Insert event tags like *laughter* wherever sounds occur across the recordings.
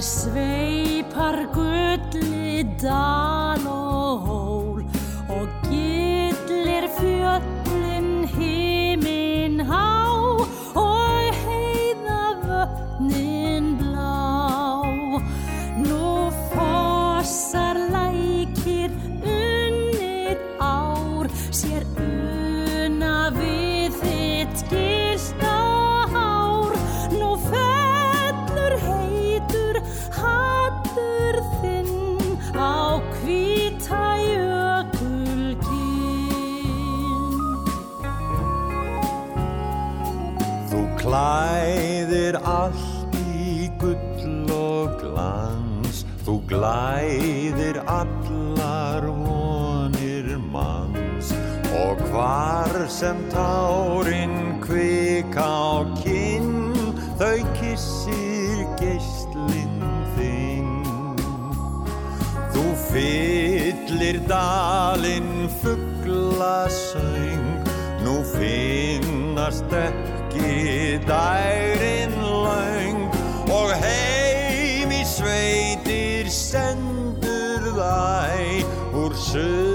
sveipar gulli dal fyllir dalinn fugglasöng Nú finnast ekki dærin laung Og heim í sveitir sendur þæ Úr söðri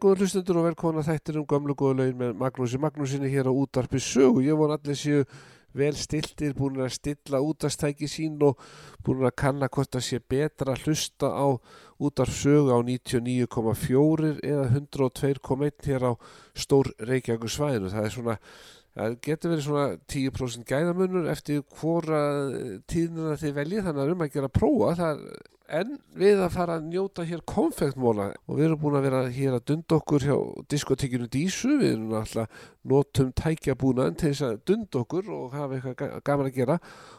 góður hlustendur og velkona þættir um gömlu góðu laun með Magnúsi Magnúsinni hér á útarpi sögu. Ég von allir séu vel stiltir, búin að stilla útastæki sín og búin að kanna hvort það sé betra að hlusta á útarp sögu á 99,4 eða 102,1 hér á stór Reykjavík svæðinu. Það er svona, það getur verið svona 10% gæðamunur eftir hvora tíðnina þið veljið, þannig að um að gera prófa. Það er En við að fara að njóta hér konfektmóla og við erum búin að vera hér að dunda okkur hjá diskotekinu Dísu, við erum alltaf notum tækjabúnaðin til þess að dunda okkur og hafa eitthvað ga- gaman að gera.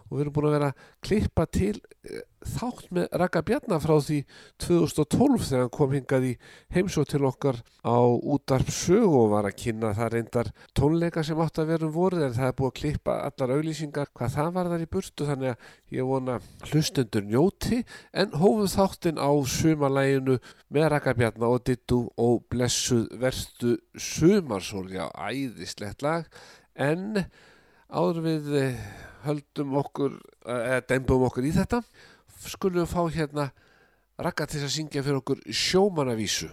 Og við erum búin að vera að klippa til eh, þátt með Raka Bjarnar frá því 2012 þegar hann kom hingað í heimsótt til okkar á útarp sög og var að kynna það reyndar tónleika sem átt að vera um vorið en það er búið að klippa allar auglýsingar hvað það var þar í burtu þannig að ég vona hlustendur njóti en hófum þáttinn á sumalæginu með Raka Bjarnar og Dittu og blessuð verstu sumarsól, já, æðislegt lag en áður við eh, höldum okkur eða dembum okkur í þetta skulum við fá hérna Raka til að syngja fyrir okkur sjómanavísu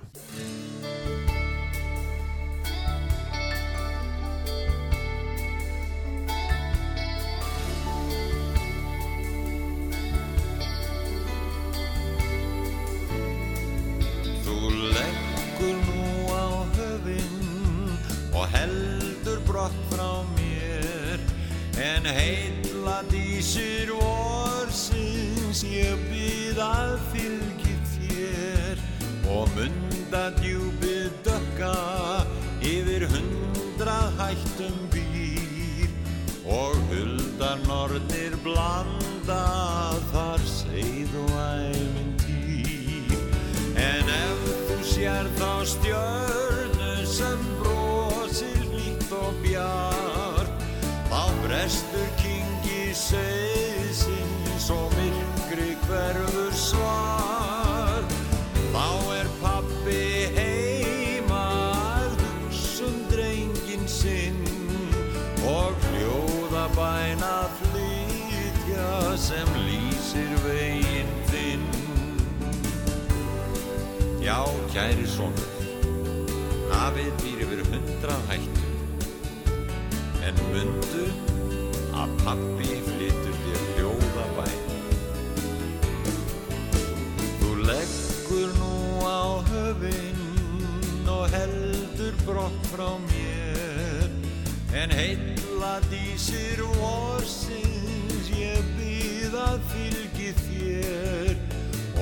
heldur brott frá mér en heilla að fylgi þér og munda djúpið dökka yfir hundrað hættum býr og huldar nornir blanda kæri sonur, hafið býr yfir hundrað hættu, en mundu að pappi flytur þér hljóða bæn. Þú leggur nú á höfinn og heldur brott frá mér, en heilla dísir vorsins ég býð að fylgi þér.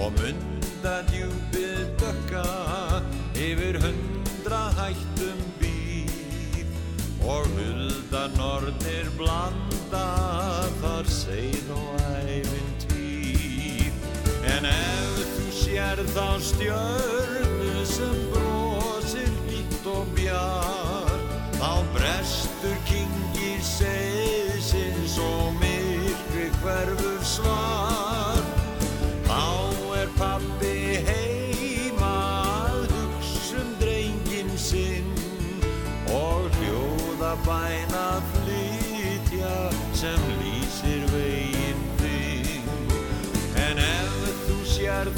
Og munda djúpið dökka og hulda nornir blanda þar seið og ævintýr en ef þú sér þá stjörnu sem brosir líkt og bjar þá brestur kingi seiðsins og myrkri hverfur svar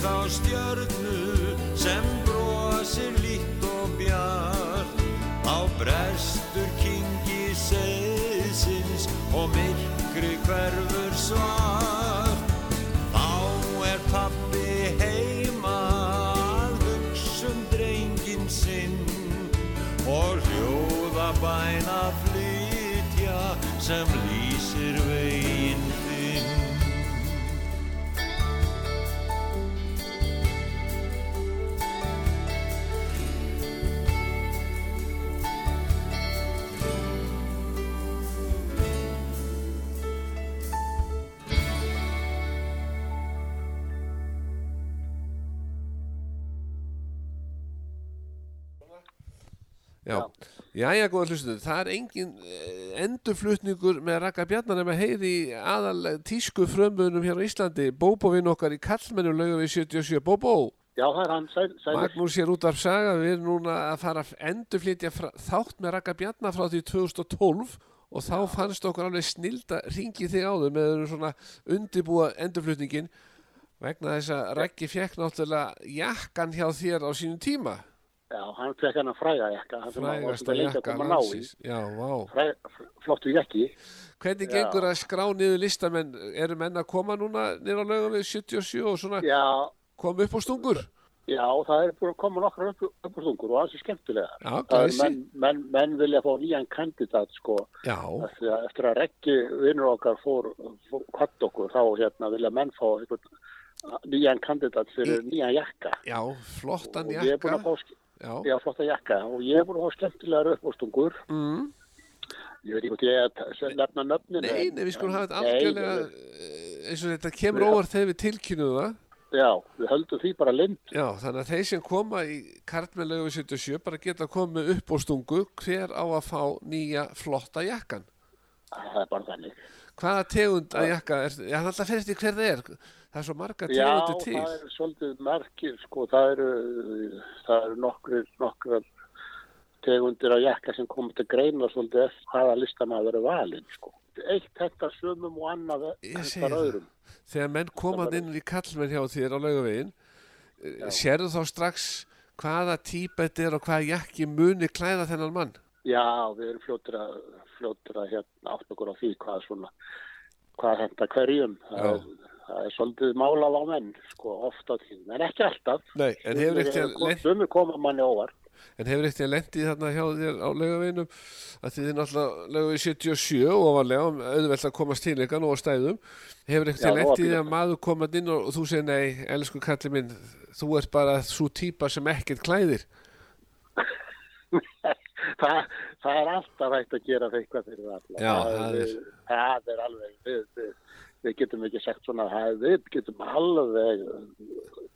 þá stjörnu sem brosir líkt og bjart, þá brestur kingi seiðsins og myrkri hverfur svart. Þá er pappi heima að hugsa um drengin sinn og hljóða bæna flytja sem lýsir jæja góða hlustuðu, það er engin eh, endurflutningur með Raka Bjarnar nema heyri í aðal tísku frömmunum hér á Íslandi, Bóbóvinn okkar í Kallmennu lögum við 77, Bóbó. Já, það er hann, sæl, sæl. Magnús hér út af saga, við erum núna að fara að endurflytja fra, þátt með Raka Bjarnar frá því 2012 og þá fannst okkur alveg snilda ringi þig áður með þeirra svona undibúa endurflutningin vegna þess að Raki fekk náttúrulega jakkan hjá þér á sínum tíma Já, hann fekk hann að fræga jakka. hann sem hann var lengi að jakka koma ná í. Já, vá Flottu jakki. Hvernig Já. gengur að skrá niður listamenn? Eru menn að koma núna nýra lögum við 77 og svona Já, koma upp á stungur? já, það er búin að koma nokkra upp, upp á stungur og alls er skemmtilega. Já, Það er menn, menn, menn vilja fá nýjan kandidat, sko. Já, Eftir að, eftir að reggi vinnur okkar fór, fór kvart okkur, þá hérna vilja menn fá einhvern nýjan kandidat fyrir nýjan jakka. já, flottan Og ég er búin jakka. að fá, ske- Já, já, flotta jakka og ég er búin að fá skemmtilegar upp á stungur. mm. Ég veit ekki hvort ég er að nefna nöfnin. Nei, nei, við skulum hafa þetta algjörlega eh, eins og þetta kemur Já. óvart þegar við tilkynum það. Já, við höldum því bara lind. Já, þannig að þeir sem koma í kartmennlegu 77 bara geta komið upp á stungu hver á að fá nýja flotta jakkan. Það er bara þannig. Hvaða tegund að jakka er, já, það alltaf fyrir eftir hver það er. Það er svo marga Já, tegundir til. það er svolítið merkir, sko, það eru, það eru nokkrir, nokkrar tegundir af jakka sem komið til greina svolítið eftir hvaða listamaður er valinn, sko. Eitt þetta sumum og annað það. öðrum. þegar menn komað inn í kallmenn hjá þér á laugavegin sérðu þá strax hvaða típa þetta er og hvaða jakki muni klæða þennan mann Já, við erum fljótur að, fljótur að hérna átt okkur á því hvað svona, hvað þetta hverjum. Það er, það er svolítið málað á menn, sko, ofta tíðum, en ekki alltaf. Nei, en hefur ekkert lent, Sumir koma manni óvart. En hefur eitthvað lendið þarna hjá þér á laugaveginum að þið er náttúrulega laugavegi 77 og ofanlega um auðvelt að komast til ykkar og stæðum. Hefur eitthvað nú lendið að að maður komað inn og, þú segir nei, elsku kalli minn, þú ert bara svo típa sem ekkert klæðir. *laughs* það, það er alltaf hægt að gera eitthvað fyrir það, það er- það er alveg, við, við, getum ekki sagt svona, það, við getum alveg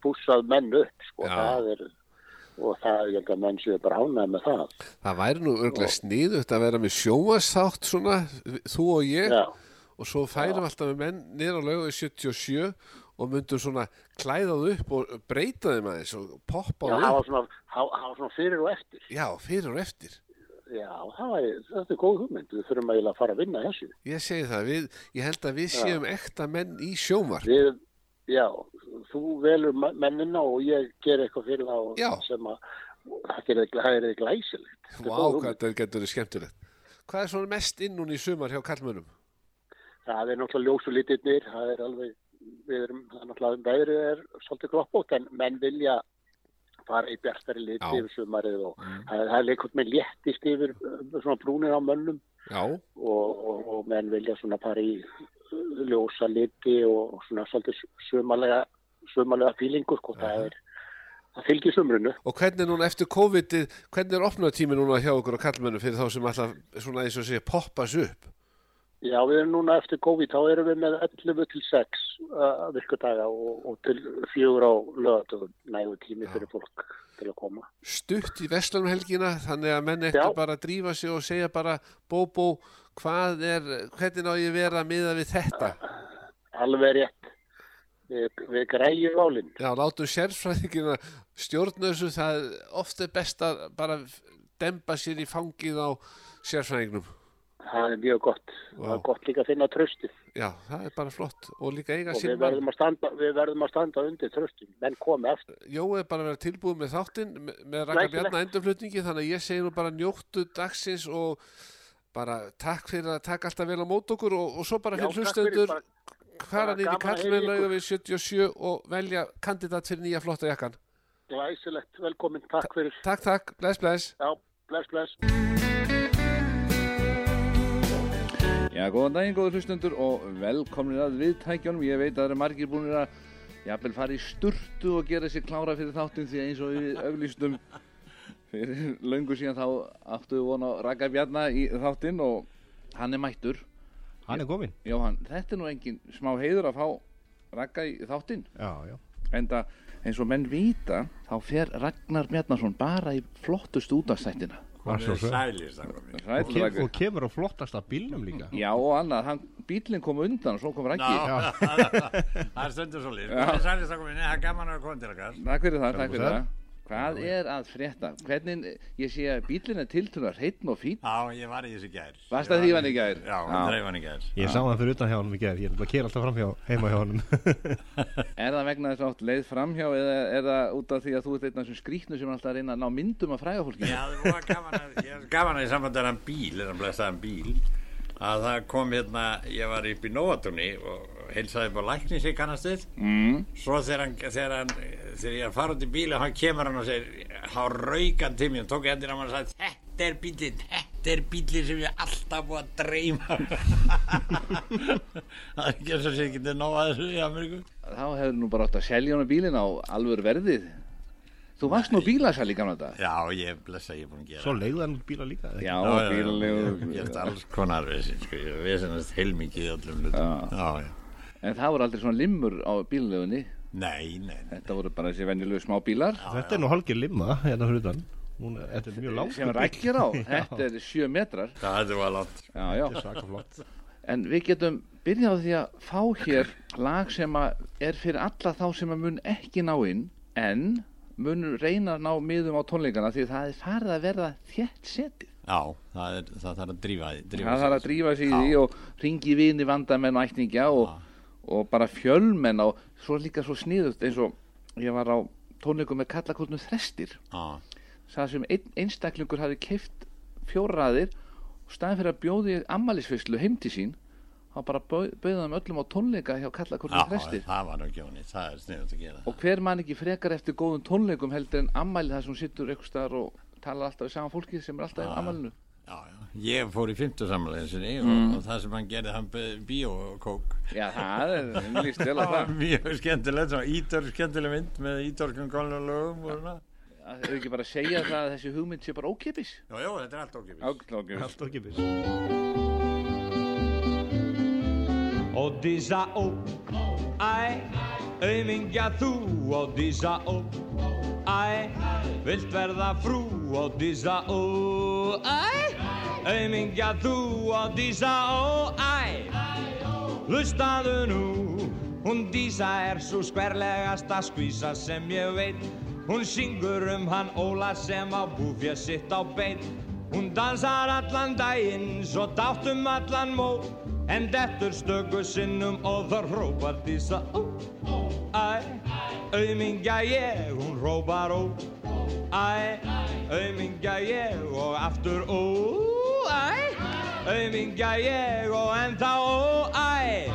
búsað menn upp, sko, Já. það er, og það er að menn séu bara ánægð með það. Það væri nú örglega sniðugt að vera með sjóasþátt svona, þú og ég, Já, og svo færum alltaf með menn niður á laugavi 77 og myndum svona klæðað upp og breyta þeim aðeins og poppa já, á hafa upp. svona, hafa, hafa svona fyrir og eftir. Já, fyrir og eftir. Já, er, þetta er góð hugmynd, við þurfum eiginlega að fara að vinna þessu. Ég segi það, við, ég held að við séum ekta menn í sjómar. Við, já, þú velur mennina og ég ger eitthvað fyrir Já. þá sem að, það er. Þetta er Vá, góð hvað þetta getur verið skemmtilegt. Hvað er svona mest inn núna í sumar hjá kallmönnum? Það er náttúrulega ljósulitirnir, það er alveg, við erum, það er náttúrulega veðrið er svolítið kloppótt en menn vilja fara í bjartari lit yfir sumarið og það, það er leikot með léttist yfir uh, svona brúnir á mönnum. Og, og, og menn vilja svona fara í uh, ljósa liti og svona svolítið sumarlega, sumarlega fílingu, sko, það er, það fylgir sumrunu. og hvernig er núna eftir COVID-ið, hvernig er opnatími núna hjá okkur á kallmönnum fyrir þá sem alltaf svona eins og segja poppas upp? Já, við erum núna eftir COVID, þá erum við með 11 til 6 uh, virkudaga og, og til fjögur á lögatöfum nægu tími fyrir fólk til að koma. Stutt í Vestlunumhelgina, þannig að menn eftir Já. bara að drífa sig og segja bara Bóbó, hvað er, hvernig á ég vera miða við þetta? Alveg rétt. Við, við græjum válinn. Já, látum sérfræðingina stjórna þessu, það oft er best að bara demba sér í fangið á sérfræðingnum. Það er mjög gott. Það Vá. er gott líka að finna tröstið. Já, það er bara flott og líka eiga Og við verðum, standa, við verðum að standa undir tröstin. Menn komi eftir. Jói er bara að vera tilbúið með þáttinn með- Raka Glæsilegt. Bjarna endurflutningi þannig að ég segi nú bara njóttu dagsins og bara takk fyrir að taka alltaf vel á mót okkur og, og svo bara fyrir hlustendur heyra í kallmennlauga við 77 og velja kandidat fyrir nýja flotta jakkan. Glæsilegt. Velkomin. Takk fyrir. Takk, takk, bless, bless. Já, bless, bless. Já, góðan daginn, góður hlustundur og velkomnir að viðtækjónum. Ég veit að það eru margir búinir að jafnvel fara í sturtu og gera sér klára fyrir þáttinn því að eins og við auglýstum fyrir löngu síðan þá áttu við vona raka bjarna í þáttinn og hann er mættur. Hann er kominn. Jóhann, þetta er nú engin smá heiður að fá raka í þáttinn. Já, já. En það, eins og menn vita, þá fer Ragnar Bjarnason bara í flottustu útastættina. Sæll, Og, kem, og kemur á flottasta bílnum líka. Já, og annað, hann, bílinn kom undan og svo kom Raggi. Já, *laughs* það er stundur svo líf. Sælir, sagði mér, það er gaman að koma til okkar. Takk fyrir það, takk fyrir það. Hvað er að frétta? Hvernig, ég sé að bílinn er tiltölu hreitn og fín. Já, ég var í þessu gær. Varstu að þrífa hann í gær? Já, Já. dreif hann í gær. Ég sá hann fyrir utan hjá hann í gerð. Ég er bara að kera alltaf fram hjá, heima hjá hann. *laughs* Er það vegna þess átt leið framhjá eða er það út af því að þú ert einn af þessum skrýtnu sem er alltaf að reyna að ná myndum af fræga fólki? Já, það var gaman að, ég er gaman að í sambandi að hann bíl, hann að það kom hérna, ég var upp í Nóatúni og heilsaði upp á læknis í kannastið, Mm. svo þegar hann, þegar hann, þegar ég fara út í bíl og hann kemur hann og segir, hann raukan til mér, tók ég hendur á hann og sagði, þetta er bílinn, þetta er bílinn sem ég alltaf búið að dreyma. *laughs* það er ekki eins og sé ekki til nóg að þessu í Ameríku. Þá hefur nú bara átt að selja hann bílinn á alvör verðið. Þú varst nú bílasæl í gamla dag. Já, ég blessa, ég er búin að gera. Svo leiði hann bíla líka. eða ekki? Já, bílalegu. ég hef alls konar vissin, sko, ég hef vissinast heilmikið í öllum hlutum. Já. Já, já. En það voru aldrei svona limmur á bílalegunni. Nei, nei, nei. Þetta voru bara þessi venjulegu smá bílar Þetta er nú hálfgeir limma hérna fyrir utan. Hún, er- þetta er mjög langt. sem rækir á. *laughs* Þetta er sjö metrar. Það var langt. Já, já. Þetta er svaka flott. En við getum byrjað á því að fá hér lag sem að er fyrir alla þá sem að mun ekki ná inn en mun reyna að ná miðum á tónleikana því það er farið að verða þétt setið. Já, það, er, það þarf að drífa því. Drífa Það þarf að drífa sig í því og ringi vini vandamenn og ætningja og, og bara fjölmenn og svo líka svo sniðust eins og ég var á tónleikum með kallakotnum þrestir. Já, Það sem einn einstaklingur hafi keift fjóraðir og staðin fyrir að bjóði ammælisveislu heim til sín þá bara bauða þeim öllum á tónleika hjá kallakotnum já þrestir. það var nú gjóni, það er sniðut að gera. Og hver mann ekki frekar eftir góðum tónleikum heldur en ammæli þar sem sittur eitthvað staðar og talar alltaf við sama fólkið sem er alltaf í amalinu Já, já. Ég fór í fymtu samanlegin sinni Mm. og, og það sem hann gerði, hann bíókók. Já, það er líst vel á Það mjög skemmtilegt, svona ítor skemmtileg mynd með ítorskum góðlega lögum og svona. Það er ekki bara að segja það að þessi hugmynd sé bara ókipis Já, já, þetta er allt. Áklákjum Allt og kipis. Odísa ó, æ, auðmingja þú, Odísa ó, æ, vilt verða frú, Odísa ó, æ, auðmingja þú, Odísa ó, æ, hlustaðu nú, hún Dísa er svo skverlegasta skvísa sem ég veit, hún syngur um hann Óla sem á búfja sitt á beit, hún dansar allan daginn, svo dátt um allan mó, en dettur stöku sinnum og þar hrópar Dísa ó, æ, auðmingja ég, hún hrópar ó, æ, auðmingja ég og aftur ó, æ, auðmingja ég og ennþá ó, æ,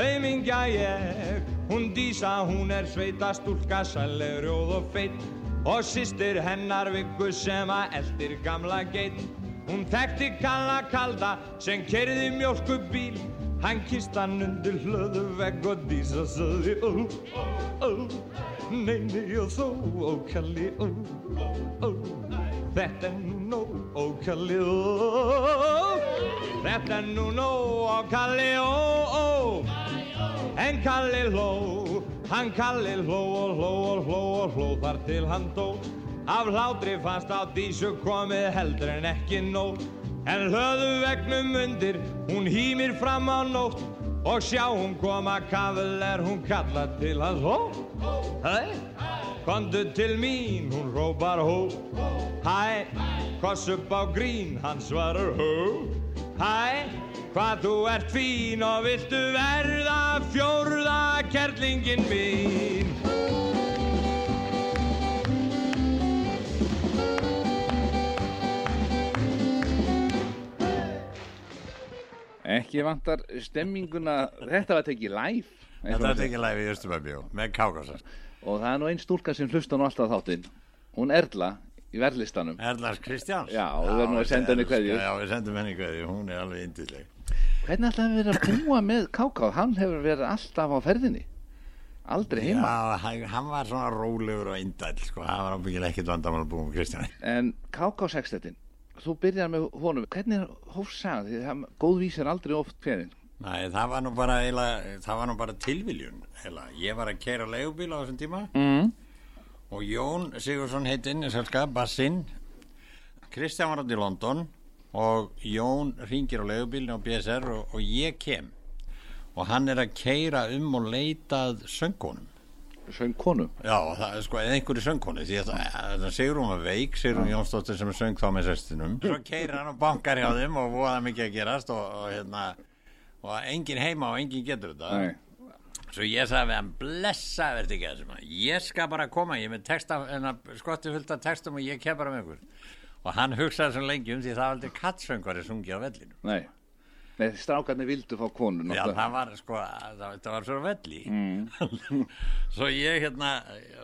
auðmingja ég, hún Dísa, hún er sveita stúlka, sæleg, rjóð og feitt og sýstir hennar vikku sem að eldir gamla geit. Hún þekkti kalla kalda sem kerði mjölkubíl, hann kist hann undir hlöðu vegg og Dísa saði ó, ó, nei, nei og þó, ó, kalli, ó, ó, þetta er nú ó, kalli, ó, þetta er nú nóg, ó, kalli, ó, ó, en kalli hló, hann kalli hló og hló og hló og hló þar til hann dó. Af hlátri fannst á dísu komið heldur en ekki nóg, en hlöðu vegnum undir, hún hýmir fram á nótt og sjá hún koma kafel er hún kalla til hans hó. Hæ, komdu til mín, hún rópar hó. Hæ, koss upp á grín, hann svarar hó. Hæ, hvað þú ert fín og viltu verða fjórða kerlingin mín. Ekki vantar stemminguna Þetta var tekið live Þetta segir. ekki læfi í Östubæbjó með kákásast. Og það er nú einn stúlka sem hlusta nú alltaf þáttinn Hún Erla í verðlistanum Erlars Kristjáns. Já, við verðum að senda henni kveðju. Já, við sendum henni kveðju, hún er alveg indisleg. Hvernig ætlaði að vera að búa með Káká? Hann hefur verið alltaf á ferðinni Aldrei heima Já, hann, hann var svona rólegur og indæll, sko, það var ábyggilega ekkert vandamál að búa með Kristjáni. En Káká sextetin Þú byrjar með honum Hvernig hófst sagði? Því það- Góð vís er aldrei oft hverinn Nei, það var nú bara, það var nú bara tilviljun, eiginlega. Ég var að keira leigubíl á þessum tíma mm. og Jón Sigursson heitinn, ég selska, bassinn, Kristján var átt í London og Jón ringir á leigubílni á BSR og, og ég kem og hann er að keira um og leitað söngkonum. Söng konu Já, það er sko, einhverju söngkonu því að það- það Sigrún var veik, Sigrún Jónsdóttir sem söng þá með sestinum svo keirir hann og bankar hjá þeim og voða mikið að gerast og, og hérna og engin heima og engin getur þetta. Nei. svo ég sagði við hann blessa verði ekki að þessum ég skal bara koma, ég er með texta en skotti fullt af textum og ég kem bara með ykkur. Og hann hugsaði svo lengi um því það var aldrei kattsöngvari sungið á vellinu Nei Nei, strákarnir vildu fá konu Já, það var sko, það, var svo velli. Mm. *laughs* svo ég hérna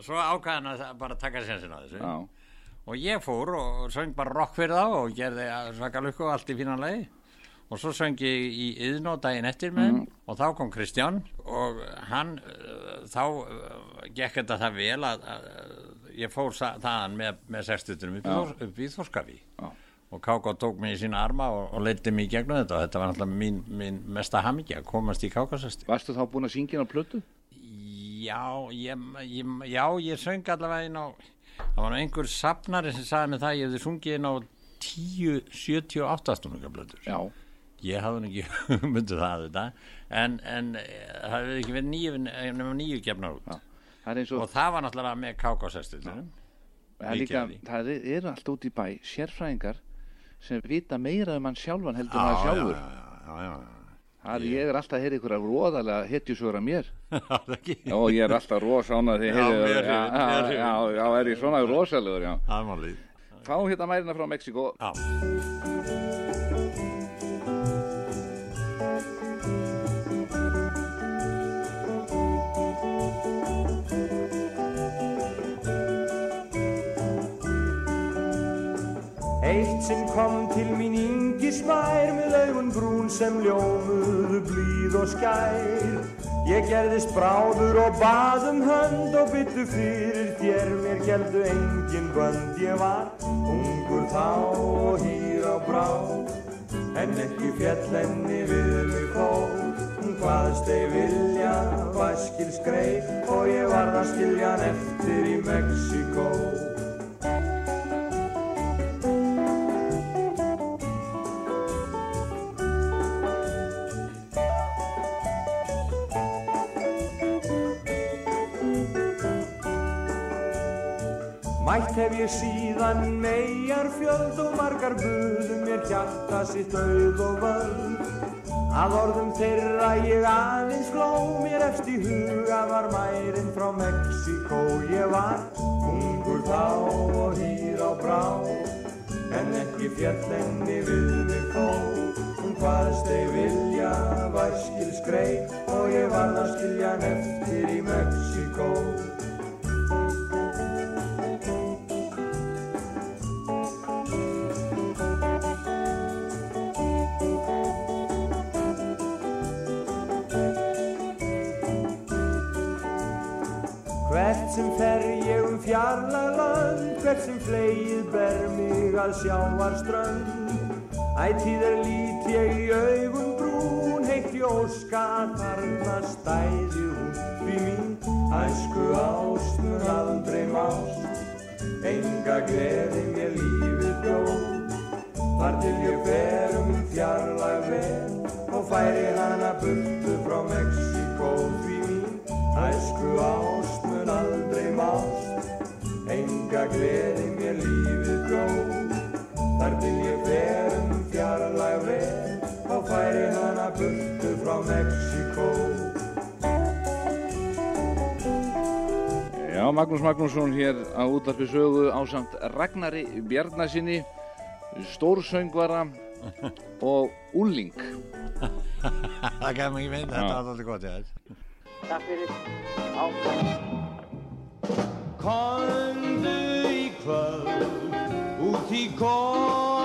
svo ákvæðan að bara taka sensin á þessu. Já, og ég fór og söng bara rock fyrir þá og gerði svaka lukku og allt í fínan lagi. Og svo söng ég í yðnó daginn eftir með mm. og þá kom Kristján og hann uh, þá uh, gekk þetta það vel að, að ég fór þaðan með, með sextutunum upp, í upp í Þorskaví. Já. Og Káká tók mig í sína arma og, og leiddi mig í gegnum þetta. Og þetta var náttúrulega mín, mín mesta hamingja að komast í Kákásesti Varstu þá búin að syngja inn á plötu? Já, ég, ég, já, ég söng allavega inn á það var einhver safnari sem sagði með það að ég hefði sungið inn á 10, 78 stundunga blöður Já. Ég hafði ekki *laughs* myndið það þetta en, en eh, það hefði ekki verið nýju, nema nýju gefnar út. Já. Það er og, og það var náttúrulega með KK-sestilunum það er líka, það er- eru allt út í bæ sérfræðingar sem vita meira um hann sjálfan heldur já, sjálfur. já, já. Það er, ég er alltaf að heyra ykkur að róðalega hetjusögur að mér. *laughs* Já, ég er alltaf rosána því Já, já, er ég svona rosalegur, já. Fá hérna mærina frá Mexiko Já, Eitt sinn kom til mín yngi smær með augun brún sem ljómuðu blíð og skær. Ég gerðist bráður og bað um hönd og byttu fyrir þér, mér geldu engin bönd. Ég var ungur þá og hýr á brá, en ekki fjall enni við mig þó. Hún hvaðst ei vilja, vaskil skreif og ég varð að skilja hann eftir í Mexíkó. Ég síðan megar fjöld og margar buðum mér hjarta sitt auð og völd. Að orðum þeirra ég aðeins fló mér í huga var mærin frá Mexíkó. Ég var ungur þá og hýr á brá, en ekki fjallenni við mig fó. Hún hvaðst ei vilja, væskil skreif og ég varð að skilja hann eftir í Mexíkó. Sjávarströnd. Ætíð er lít ég í augum brún, heitt í óska þarna stæði hún. Því mín æsku ást mun aldrei mást, enga gleði mér lífið bjóð. Þar til ég fer um fjarlag vel og færi hana burtu frá Mexíkó. Já, Magnús Magnússon hér á útarpi sögu á samt Ragnari Bjarnasinni, stórsöngvara *laughs* og úling. Það mér ekki mynd, þetta var alltaf gott, já. Takk fyrir. Komdu í kvöld út í kofan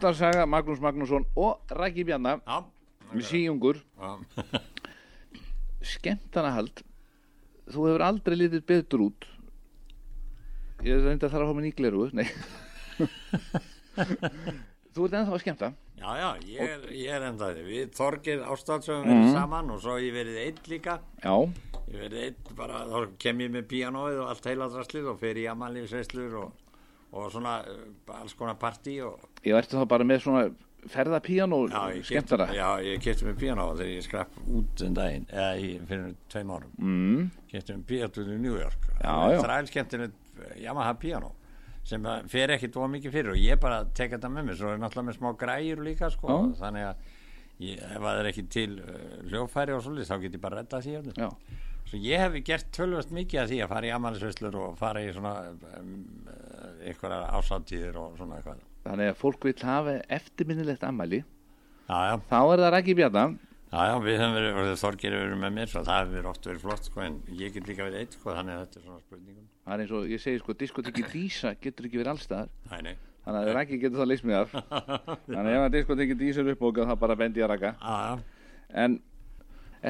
Útvarsaga, Magnús Magnússon og Rækki Bjarna, Já, með síjungur, já, *laughs* skemmtanahald. Þú hefur aldrei litið betur út. Ég reyndi að þarf að fá mig nýgleru, nei. *laughs* Þú ert ennþá að skemmta. já, já ég, er, ég er því Við Þorgir Ástálsson verið saman og svo ég verið einn líka Já, Ég verið einn bara, þá kem ég með píanóið og allt heila draslið og fer í amalífsveislur og, og svona uh, alls konar partí og ég ertu þá bara með svona ég skemmtara. Já, ég kefti með píanó þegar ég skrapp út um daginn eða í, fyrir tveim árum. Mm, kefti með píanó í New York. Skemmtilegt Yamaha píanó sem að fer ekkit of mikið fyrir og ég bara tek þetta með mér svo er náttúrulega með smá græjur líka sko, Já. þannig að ég, ef það er ekki til uh, hljófæri og svolítið þá get ég bara reddað því Svo ég hef gert tölvöld mikið af því að fara í amalisveislur og fara í svona um, einhverjar ásáttíðir og svona eitthvað. þannig að fólk vil hafa eftirminnilegt ammæli. Já, já, Þá er það Rækki Bjarna. já, já, við höfum verið, Þorgir verið með mér, það hefur oft verið flott, sko, en ég get líka verið eitt, sko, þannig að þetta er svona spurningum. Það er eins og ég segi sko, diskotekki Dísa getur ekki verið allstaðar. Nei, nei, Þannig að Rækki getur það leist mig af. *laughs* Þannig ef að diskotekki Dísa er uppbókað þá bara bendi að Rækka. En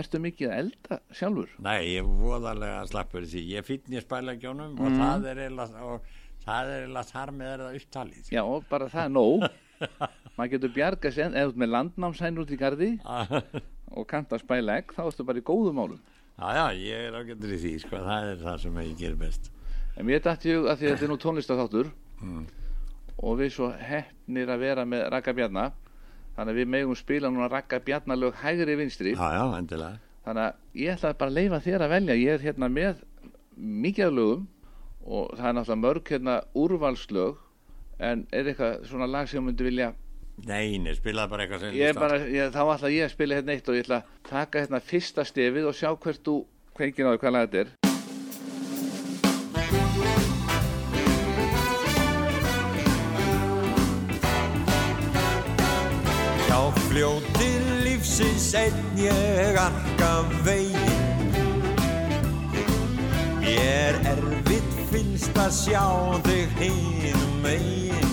ertu mikið að elda sjálfur? Nei, ég er voðalega slappur því. Ég fýtn í spælagjónum og það er eiginlega, og það er eiginlega þar með það upptalið. Já, bara það er nóg. *laughs* Maður getur bjarga sér, eða ert með landnámsæn út í gardi og kanta að spæla egg, þá ertu bara í góðum málum. Já, já, ég er ágættur í því, sko, það er það sem ég ger best. En mér dætti ég að því að þetta er nú tónlistaþáttur og við svo hefnir að vera með Raka Bjarna þannig að við megum spila núna Raka Bjarna lög hægri vinstri Já, já, endilega. þannig að ég ætla bara að leifa þér að velja ég er hérna með mikið af lögum og það er náttúrulega mörg hérna úrvalslög en er eitthvað svona lag sem myndi vilja Nei, nei, spilaði bara eitthvað sem ég er bara, ég, þá ætla ég að spila hérna eitt og ég ætla að taka hérna fyrsta stefið og sjá hvert þú kveikir á því hvað lag þetta er. Já, fljóti lífsins einn ég arka veginn. Mér erfitt finnst að sjá þig hinum megin.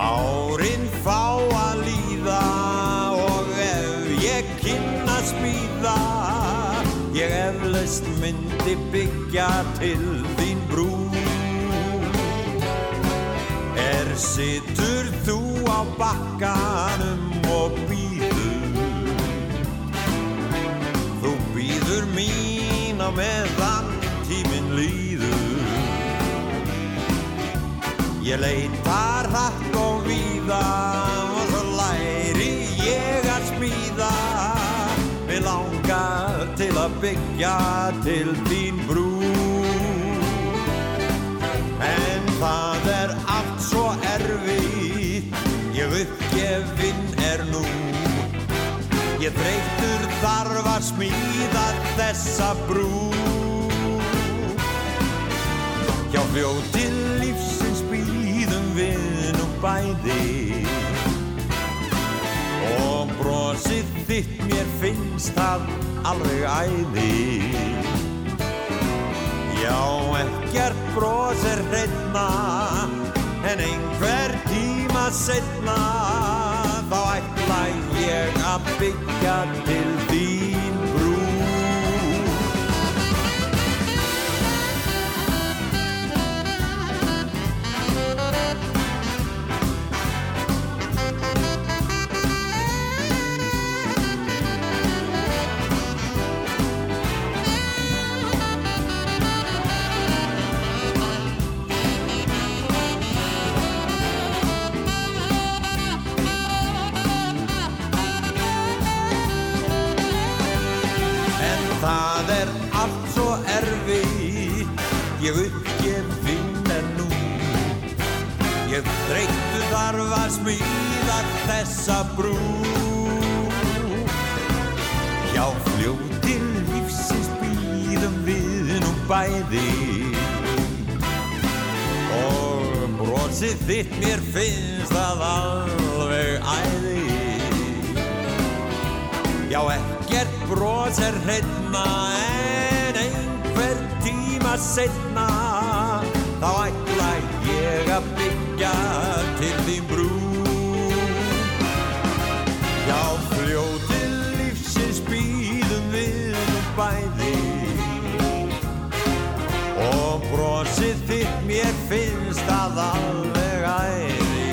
Árin fá að líða og ef ég kynna smíða Ég eflaust myndi byggja til þín brú. Er situr þú á bakkanum og býður Þú býður mín á meðan Ég leitar hratt og víða og svo læri ég að smíða Við langar til að byggja til þín brú En það er allt svo erfitt, ég uppgefinn er nú. Ég þreytur þarf að smíða þessa brú. Hjá býðum við nú bæði. Og brosið þitt mér finnst það alveg æði. Já, ekkert bros er hreitna En einhver tíma setna Þá ætla ég að byggja til þín þessa brú Já, fljóti lífsins býðum við nú bæði. Og brosið þitt mér finnst það alveg æði. Já, ekkert bros er hreitna en einhver tíma tíma finnst að alveg æði.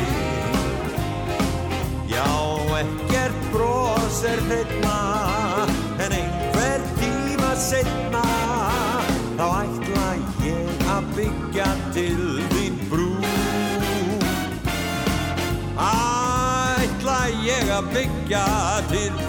Já, ekkert bros er hreitna en einhver tíma setna þá ætla ég að byggja til þín brú. Ætla ég að byggja til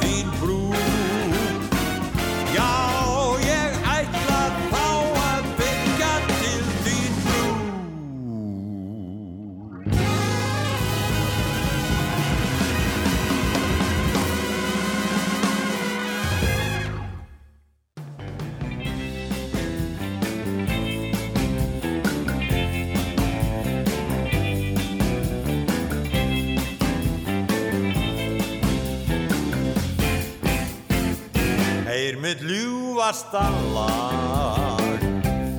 ljúfasta lag.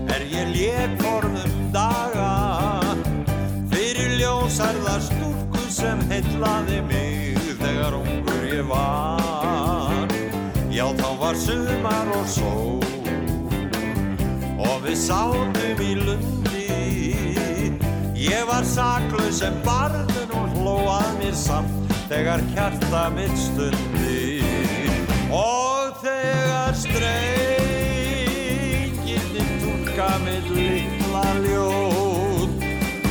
Er ég lék forðum daga? Fyrir ljósarða stúlku sem heitlaði mig Þegar ungur ég var. Já þá var sumar og sól Og við sátum í lundi. Ég var saklaus sem barðun og hló að mér samt Þegar hjarta mitt stundi litla ljóð.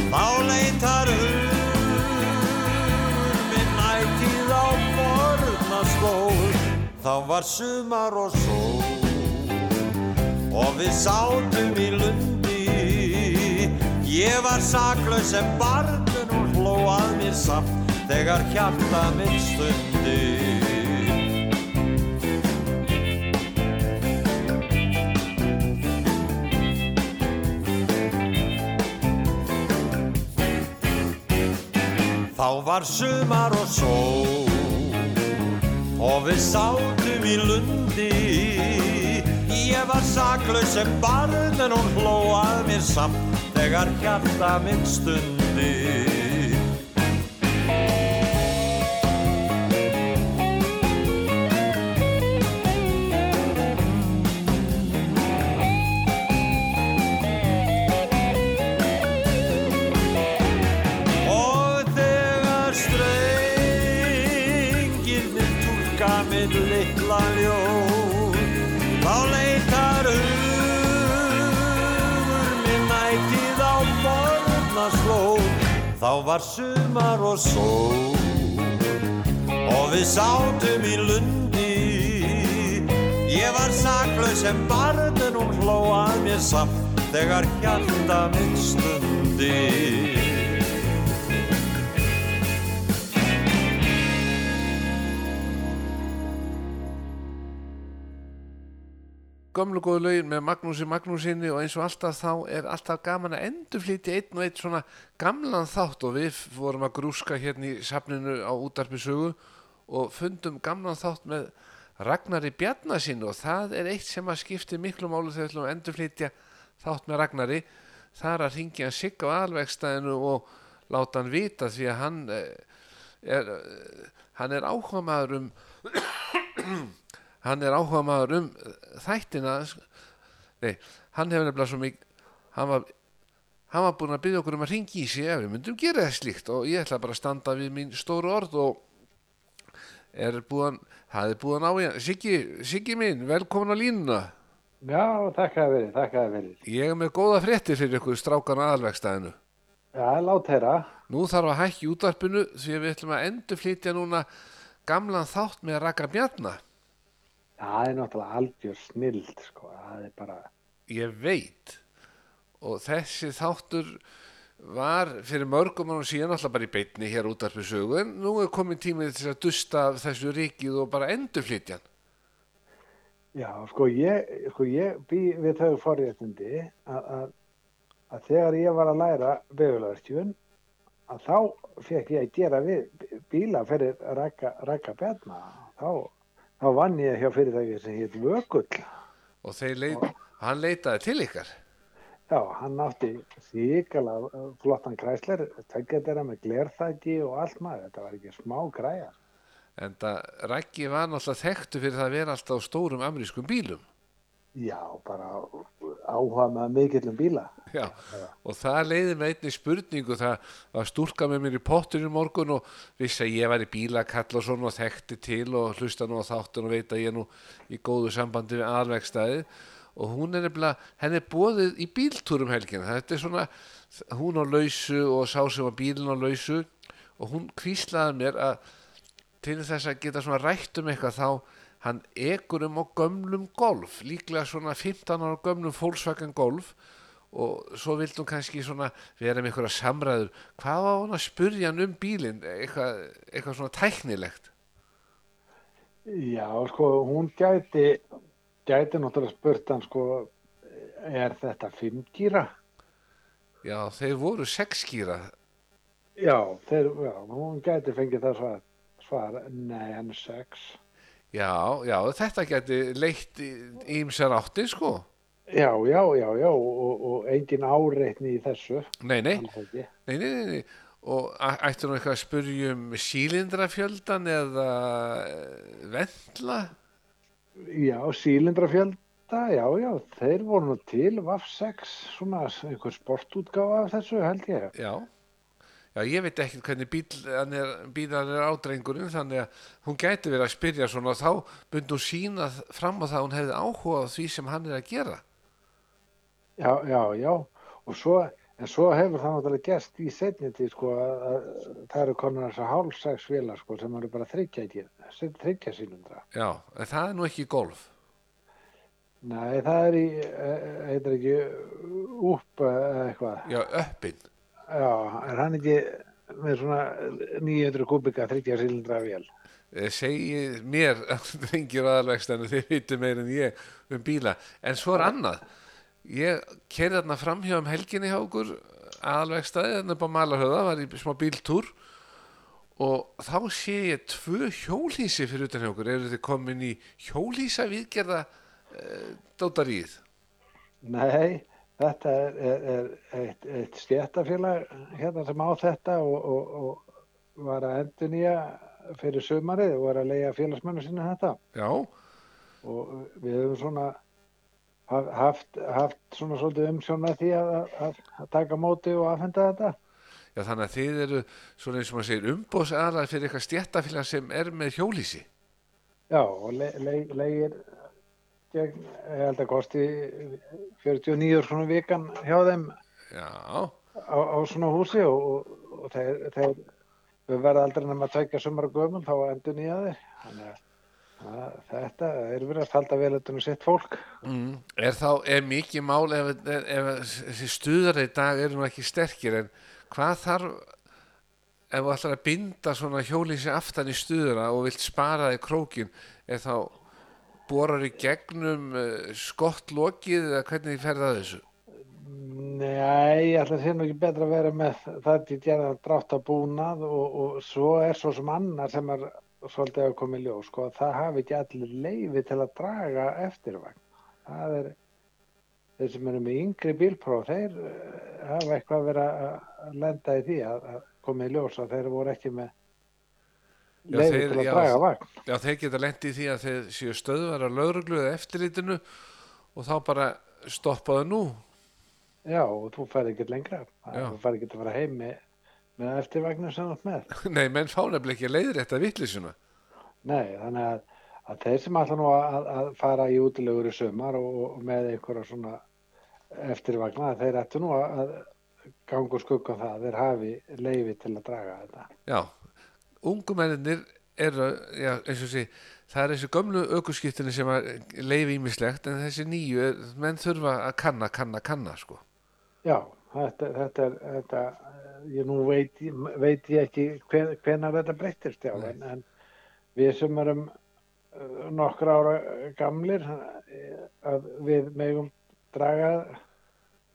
Þá leitar hugur minn ætíð á forna slóð Þá var sumar og sól Og við sátum í lundi. Ég var saklaus sem barnun og hló að mér samt Þegar hjarta mitt stundi Þá var sumar og sól og við sátum í lundi. Ég var saklaus sem barn en hún hló að mér samt þegar hjarta minn stundi túlka mitt litla ljóð Þá leitar hugur minn ætið á borna slóð Þá var sumar og sól Og við sátum í lundi. Ég var saklaus sem barn en hún hló að mér samt Þegar hjarta minn stundi gömlu góðu lögin með Magnúsi Magnúsinni og eins og alltaf þá er alltaf gaman að endurflýti einn og einn svona gamlan þátt og við vorum að grúska hérna í safninu á útarpi sögu og fundum gamlan þátt með Ragnari Bjarnasinni og það er eitt sem að skipti miklu málu þegar við ætlum að endurflýtja þátt með Ragnari. Það er að ringja sigg á alvegstæðinu og láta hann vita því að hann eh, er, eh, hann er áhuga maður um hann er áhuga maður um þættina nei, hann hefur nefnilega svo mikið hann var, hann var búin að byggja okkur um að ringi í sig ef við myndum gera það slíkt og ég ætla bara að standa við mín stóru orð og er búin það er búin á ég. Siggi, Siggi minn, velkomin á línuna. Já, þakka að verið, þakka að verið. ég er með góða fréttir fyrir ykkur strákan aðalvegstæðinu Já, lát þeirra. nú þarf að hækki útvarpinu því við ætlum að endurflytja núna gamlan þátt með Raka Bjarna Það er náttúrulega algjör snild, sko. Það er bara, ég veit og þessi þáttur var fyrir mörgum árum síðan alltaf bara í beitni hér út af sögu en nú er komin tímið til að dusta þessu ríkið og bara endurflytja hann já, sko, ég, sko, ég bý við þau forréttindi að, að, að þegar ég var að læra vegulegastjön, að þá fekk ég að gera við bíla fyrir rækka, rækka bjarna. Þá, þá vann ég hjá fyrirtæki sem hétt Vökull. og leit, hann leitaði til ykkar Já, hann átti þykala flottan kræsler, tveggja þeirra með glerþætti og allt maður, þetta var ekki smá græja. En það Raggi var náttúrulega þekktu fyrir það að vera alltaf á stórum amerískum bílum. Já, bara áhuga með mikillum bíla. Já, og það leiði með einni spurningu, það var stúlka með mér í potturinn í morgun og vissi að ég var í bílakall og svona og þekkti til og hlusta nú á þáttun og veit að ég er nú í góðu sambandi við aðvegstæði og hún er nefnilega, henni er bóðið í bíltúrum helgina, þetta er svona, hún á lausu og sá sem var bílinn á lausu. Og hún kvíslaði mér að til þess að geta svona rætt um eitthvað þá hann ekur um á gömlum golf, líklega svona 15 ára gömlum Volkswagen golf. Og svo vildi hún kannski svona vera með einhverja samræður. Hvað var hún að spurja hann um bílinn? Eitthvað, eitthvað svona tæknilegt? Já, sko, hún gæti, gæti náttúrulega spurt hann, sko, er þetta fimmgýra? já þeir voru sexgýra Já, þeir, já, hún gæti fengið það svar, svar, nei, hann er sex. Já, já, þetta geti leitt ímsar átti sko. Já, já, já, já, og, og engin áreitni í þessu. nei, nei, nei, nei, nei, og ættu nú eitthvað að spurja um sílindrafjöldan eða eh, vendla Já, sílindrafjölda, já, já, þeir voru nú til, VAF 6, svona einhver sportútgáfa af þessu, held ég. Já, já ég veit ekki hvernig bíl, hann er, bílan er ádrengurinn þannig að hún gæti verið að spyrja svona og þá myndi hún sína fram á það að hún hefði áhuga á því sem hann er að gera. Já, já, já, og svo, en svo hefur það náttúrulega gerst í setni tíð, sko, að, að það eru konar þessar hálfsæks vélar, sko, sem eru bara þryggja, sílindra. Já, en það er nú ekki golf. Nei, það er í, eh, heitir ekki, upp eða eitthvað. Já, öppin. Já, er hann ekki með svona 900 kubika þryggja sílindra vél? Eh, Segið mér, *laughs* drengir aðalvegst en þið veitum meir en ég um bíla. En svo er annað. Ég kerði þarna framhjá um helginni hjá okkur aðalvegstaði, þarna upp á Malahöða, var í smá bíltúr og þá sé ég tvö hjólhísi fyrir utan hjá okkur. Eru þið komin í hjólhísa viðgerða uh, dótaríð? Nei, þetta er, er, er eitt, eitt stjættafélag hérna sem á þetta og, og, og var að endur nýja fyrir sumarið og var að leiða félagsmennu sinni þetta Já, og við höfum svona haf- haft, haft svona svolítið umsjón með því að, að, að taka móti og aðfenda þetta. já þannig að þið eru svona eins og maður segir umbóðsaðalar fyrir eitthvað stjættafélag sem er með hjólhísi. Já, og le, le, leigir gegn, ég held að kosti 49 svona vikan hjá þeim á, á svona húsi og, og, og þeir, þeir við verða aldrei nema að tveikja sumar gömul þá endur nýja þeir. Þannig að að þetta er verið að halda vel utan um sitt fólk. Mm. Er þá, er mikið mál ef, ef, ef stuðar í dag eru nú ekki sterkir en hvað þarf ef þú ætlar að binda svona hjólísi aftan í stuðara og vilt spara þig krókin er þá borar í gegnum uh, skott lokið eða hvernig fer það þessu? Nei, ég ætla að nú ekki betra að vera með það til gera drátt að búnað og, og svo er svo sem annar sem er svolítið að koma í ljós sko, að það hafi ekki allir leifi til að draga eftirvagn. Það er þeir sem eru með yngri bílpróf, þeir eh, hafa eitthvað verið að lenda í því að, að koma í ljós að þeir voru ekki með Þeir- til að draga vagn. Já, þeir geta lent í því að þeir séu stöðvar að lauruglu eða eftirlitinu og þá bara stoppaðu nú. Já, og þú færði ekki lengra. Já. Þú færði ekki að fara heim með, með eftirvagnum ert með. *laughs* Nei, menn fá nefnilega ekki að leiðir þetta vittlisuna. Nei, þannig að, að þeir sem ætla nú að, að fara í útilegur í sumar og, og með einhverja svona eftirvagna, þeir ættu nú að, að ganga úr skugga um það að þeir hafi leifi til að draga þetta. Já, ungumennir eru, já, eins og sé, það er þessi gömlu ökuskiptinni sem að leifi ímislegt en þessi nýju, er, menn þurfa að kanna, kanna, kanna, sko. Já, þetta, þetta er, þetta, ég nú veit, veit ég ekki hven, hvenar þetta breyttist, já, en, en við sem erum uh, nokkra ára gamlir, eh, að við megum draga,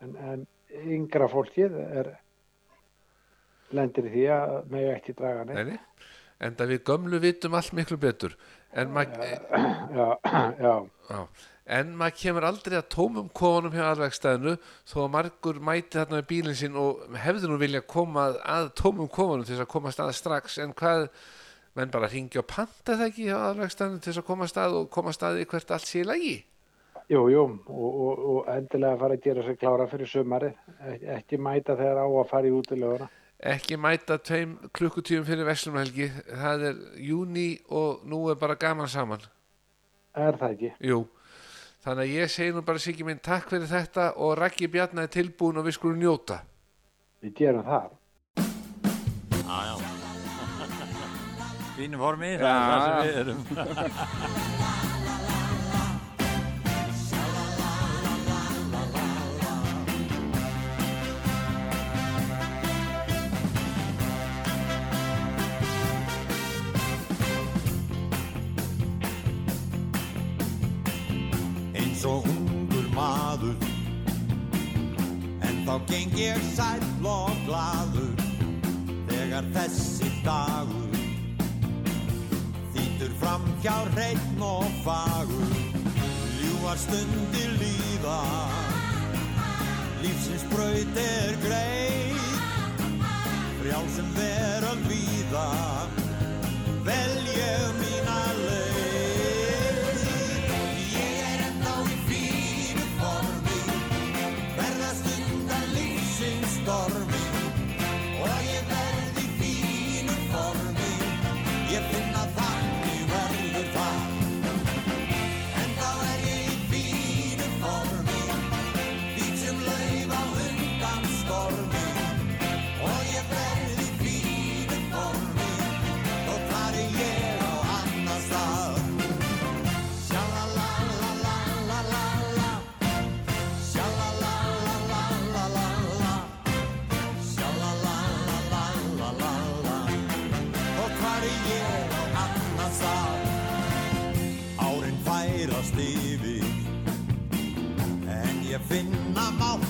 en, en yngra fólkið er lendir í því að mega ekki draga neitt. Nei, en það við gömlu vitum allt miklu betur. En, mag, Já, já, já, en maður kemur aldrei að tómum kofunum hjá aðvegstæðinu þó að margur mæti þarna með bílinn sinn og hefði nú vilja koma að, tómum kofunum til þess að koma að stað strax. En hvað, menn bara ringi og panta það ekki hjá aðvegstæðinu til þess að koma að stað og koma að stað í hvert allt sé í lagi? Jú, jú, og, og, og endilega fara að gera sig klára fyrir sumarið, Ek, ekki mæta þegar á að fara í útileguna. Ekki mæta tveim klukkutíum fyrir Veslumhelgi það er júni og nú er bara gaman saman Er það ekki? Jú, þannig að ég segi nú bara Siggi minn takk fyrir þetta og Raggi Bjarnar er tilbúin og við skulum njóta Við gerum það. Já, já. *laughs* Fínu formi, það er það sem við erum. *laughs* ég sæll og glaður þegar þessi dagur þýtur fram hjá hreitn og fagur. Ljúar stundir líða lífsins braut er greið. Frjálsum veröld víða vel ég mína færast yfir. En ég finna mátturinn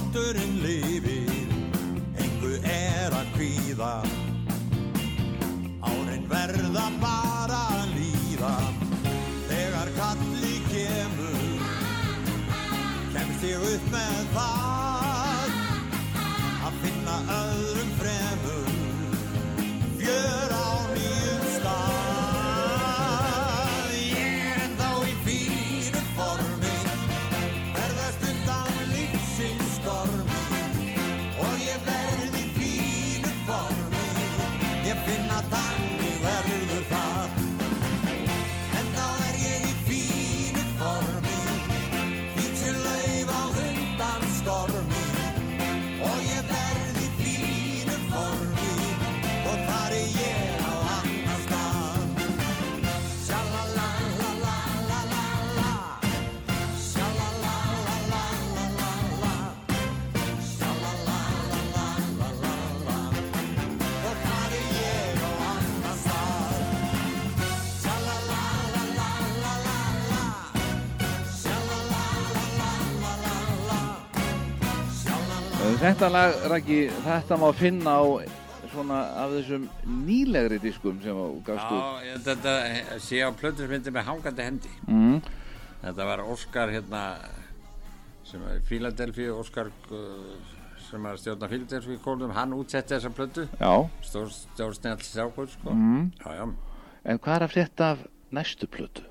Þetta lag, Raggi, þetta má finna á svona af þessum nýlegri diskum sem þú gafst út. Já, þetta sé á plötusmyndi með hangandi hendi. Mm. Þetta var Óskar hérna, sem er Philadelphia, Óskar uh, sem er stjórna Philadelphia kólum, hann útsetti þessa plötu. Já. Stór, stór snjall sjákvöld, sko. Mm. Já, já. En hvað er að frétta af næstu plötu?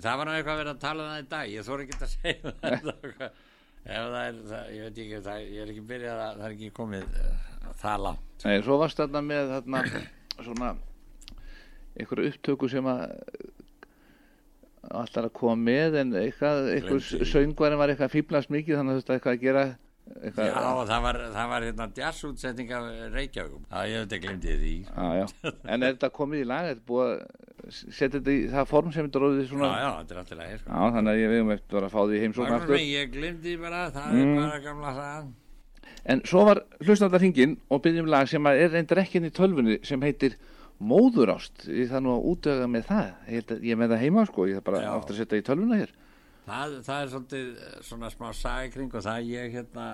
Það var nú eitthvað að vera að tala um það í dag, ég þóra ekki að segja það. *laughs* *laughs* Það er, það, ég veit ekki, það, ég er ekki byrjað að, það er ekki komið uh, það langt. Nei, svo varst þarna með þarna svona einhverju upptöku sem að allar að koma með en eitthvað, eitthvað söngvarinn var eitthvað fýblast mikið þannig að veist eitthvað að gera eitthvað, Já, það var, það var hérna jazzútsetning af Reykjavík. Já, ég veit ekki glemdi því. Já, já. En er þetta komið í lag? Er þetta að í það form sem þetta róðið svona? Já, já, þetta er alltaf lægir. Sko. Já, þannig að ég vegum eftir að fá því heimsókn Það aftur. ég glemdi bara, það Mm. er bara gamla sagan. En svo var hlustandar hringin og byrjum lag sem að er reyndar ekki inn í tölfunni sem heitir Móðurást. Ég þarf nú að útöga með það. Ég, að, ég með það heima sko, ég þarf bara Já. aftur að setja í tölvuna hér. Það, það er svolítið eh, svona smá sagi kring og það ég hérna,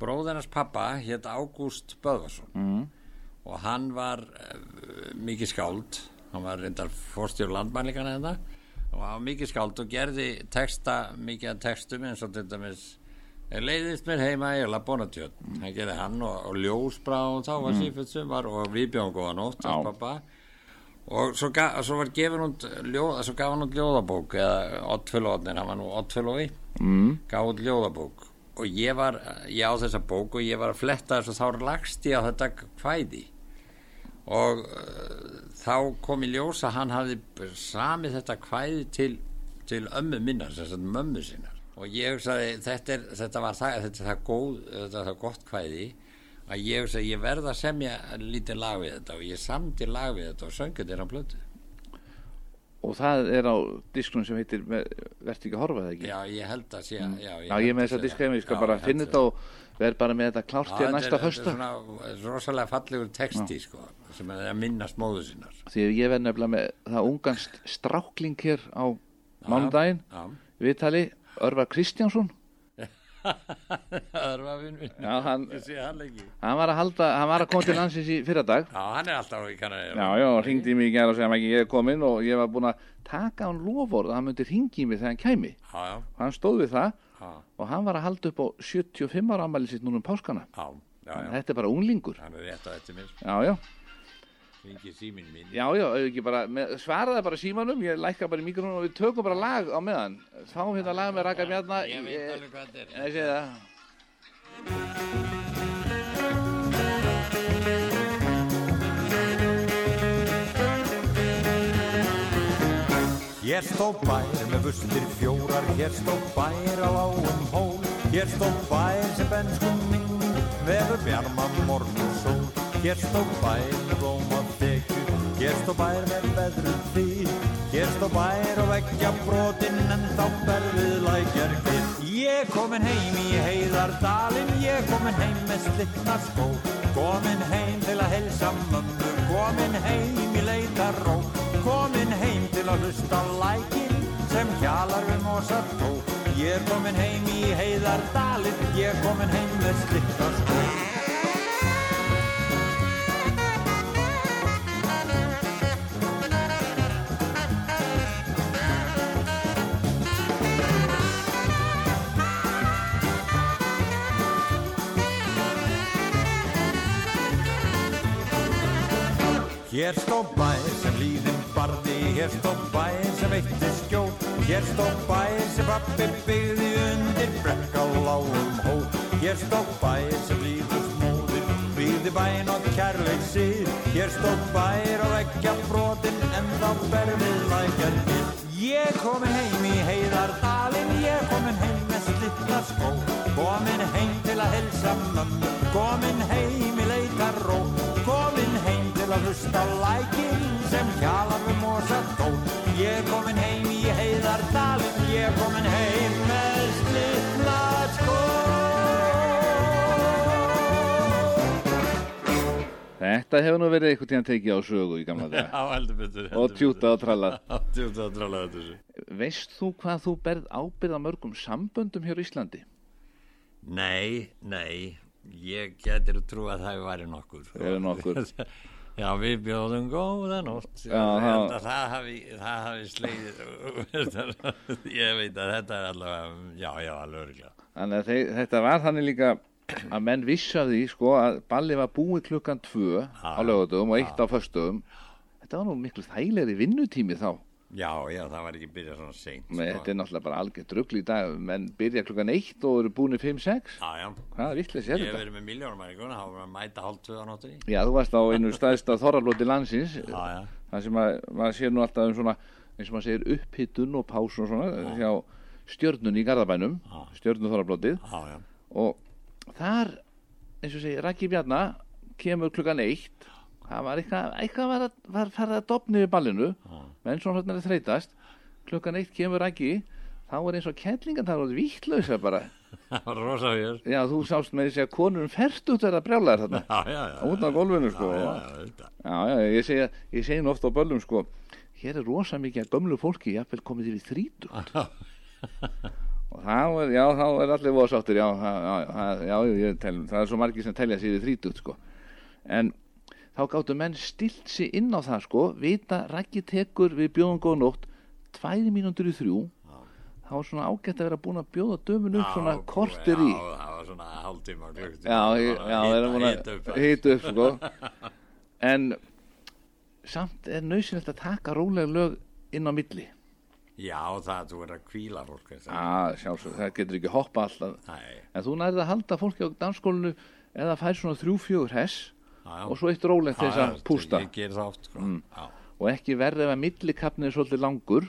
bróðinars pappa hétt Ágúst Böðvarsson Mm. og hann var uh, mikið skáld, hann var reyndar fórstjór landmælingana þetta og var mikið skáld og gerði texta, mikið af textum eins og til dæmis "Er leiðist mér heima í Labonatjörn mm. hann gerði hann og, og Ljósbrá og þá var Mm. sífitt sumar og við bjóðum góða nótt hans pappa og svo, ga, svo var gefin út ljóð, svo gaf hann út ljóðabók eða Oddfellóðnir, hann var nú Oddfellói mm. gaf út ljóðabók. Og ég var, ég á þessa bók og ég var að fletta þess og þá lagst ég á þetta kvæði. Og uh, þá kom í ljós að hann hafði samið þetta kvæði til, til ömmu minnar, þess að mömmu sinnar. Og ég hugsaði, þetta, er, þetta var það, þetta er það góð, þetta er það gott kvæði að ég ég verð að semja lítið lag við þetta og ég samdi lag við þetta og söngur þetta á blötu og það er á diskunum sem heitir Vertu ekki að horfa það ekki? Já, ég held að sé Mm. já, Já, ég er með þessa diska heim, ég skal bara finna þetta og verð bara með þetta klárt til næsta Þetta fösta er svona rosalega fallegur texti sko, sem er að minnast móðu sinnar því að ég verð nefnilega með það unganst strákling hér á mánudaginn já. viðtali Örvar Kristjánsson Það var vinn minn Já, hann- hann ekki var að halda, hann var að koma til landsins í fyrradag. Já, hann er alltaf í kannar Já, já, hann ringdi mig í gæra og segja að ég er kominn og ég var búinn að taka hann lofórð að hann myndi ringi mig þegar hann kæmi. Já, já, hann stóð við það já, og hann var að halda upp á 75 ára ammæli sitt núna um páskana. Já, já, já. þetta er bara unglingur. Hann er rétt á eftir mér. Já, já, Ringi síminn minn. Já, já, bara með, svaraði bara símanum, ég lækka bara í mikrofónu og við tökum bara lag á meðan. Þá hérna lag með Raka Bjarna. Ég veit alveg hvað þetta er. Ég sé það. Hér stóð bær með bustir fjórar, hér stóð bær á lágum hól, hér stóð bær sem benskum minn, vefur bjarma morgun sól. Hér stóð bær með blóm og þekju, hér stóð bær með veðru því, hér stóð bær og veggja brotin en þá berfið lækjar kvitt. Ég komin heim í heiðardalinn, ég komin heim með slittna skó, komin heim til að helsa mömmu, komin heim í leitarró, komin heim til að hlusta lækin sem hjalar við mosa tó. Ég komin heim í heiðardalinn, ég komin heim með slittna skó. Hér stóð bær sem líðin barði, hér stóð bær sem veitti skjól, hér stóð bær sem pappi byggði undir brekka lágum hól. Hér stóð bær sem líður smóðir, byggði bæn og kærleik síð, hér stóð bær og veggja brotin en þá berfið lækjar til. Ég komin heim í heiðardalinn, ég komin heim með slittna skó, komin heim til að helsa mömmu, komin heim í heim til að hlusta á lækin sem hjalar við mosa tón. Ég komin heim í heiðardalinn, ég komin heim með slittna skó. þetta hefur nú verið einhvern tíðan tekið á sögu í gamla dag *laughs* Já, heldur betur og tjúta og tralla *laughs* Já, tjúta og tralla þetta þessu veist þú hvað þú berð ábyrð á mörgum samböndum hér á Íslandi Nei, nei Ég getur trú að það væri nokkur sko. Eru nokkur. *laughs* Já, við bjóðum góða nótt. Það- að það hafi, hafi slegið *laughs* Ég veit að þetta er allavega Já, já, alveg örgla Þannig að þeir, þetta var þannig líka að menn vissi af því sko að balli var búið klukkan tvö á lögadögum og eitt á föstudögum. Þetta var nú miklu þægilegri vinnutími þá Já, já, það var ekki byrjað svona seint Men þetta er náttúrulega bara algjör drugl í dag. Menn byrja klukkan eitt og eru búin 5-6 Já, já. Ég er hef þetta? verið með miljónumæringun þá var að mæta hálf tvö á nóttunni. Já, þú varst á einu staðista þorralóti landsins. Já, já. það sem að maður sér nú alltaf um svona eins og maður segir upphittun og pásun og svona hjá stjörnun í Garðabænum stjörnun þorrablótið. Já, já. Og þar eins og segir það var eitthvað, eitthvað var, að, var farið að dopni við ballinu. Menn svona hérna er þreytast. Klukkan eitt kemur Raki þá er eins og kettlingan það er vittlausa bara. *laughs* Það var rosa hér já þú sást með þessi að konur fært út að brjála þér þarna. Já, já, já út á gólfinu sko. Já, já, ég segi, ég segi nú ofta á böllum sko hér er rosa mikið að gömlu fólki jafnvel komið yfir þrítugt. Og þá er, já, þá er allir voða sáttir já, já, já, já, já ég tel, það er svo margir sem telja sig yfir þrítugt sko. En þá gáttu menn stilt sig inn á það sko. Vita, Raggi tekur við bjóðum góð nótt tvær mínútur í þrjú. Þá er svona ágætt að vera búin að bjóða dömun upp svona kortir í. Já, það var svona Já, já, hita að upp sko. *laughs* en samt er nöðsynlegt að taka rólega lög inn á milli. Já, það, þú verður að kvíla fólk. Já, sjálfsög, það getur ekki hoppa alltaf. Nei. en þú nærið að halda fólki á dansskólinu eða fær svona þrjú, fjögur hess Já, já. og svo eitt rólegt Já, þess að já, pústa oft, sko Mm. Já. og ekki verði ef að millikapni er svolítið langur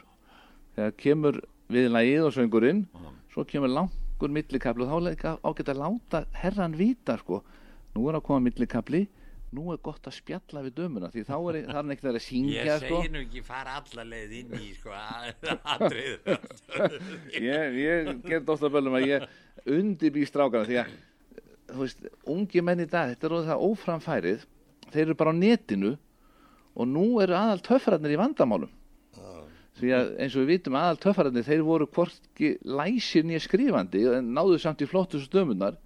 þegar kemur viðlagið og söngurinn svo kemur langur millikapli og þá líka ágætt að láta herran vita sko, nú er að koma millikapli nú er gott að spjalla við dömuna því þá er það ekkert að syngja Ég sko. segi nú ekki fara alla leið inn í sko atrið *laughs* ég, ég gerði ofta bölum að ég undibý strákana því að þú veist, ungi menn í dag þetta er orðið það óframfærið. Þeir eru bara á netinu og nú eru aðal töffararnir í vandamálum. Því að eins og við vitum aðal töffararnir þeir voru hvorki læsir nýja skrifandi en náðu samt í flottustu dömunar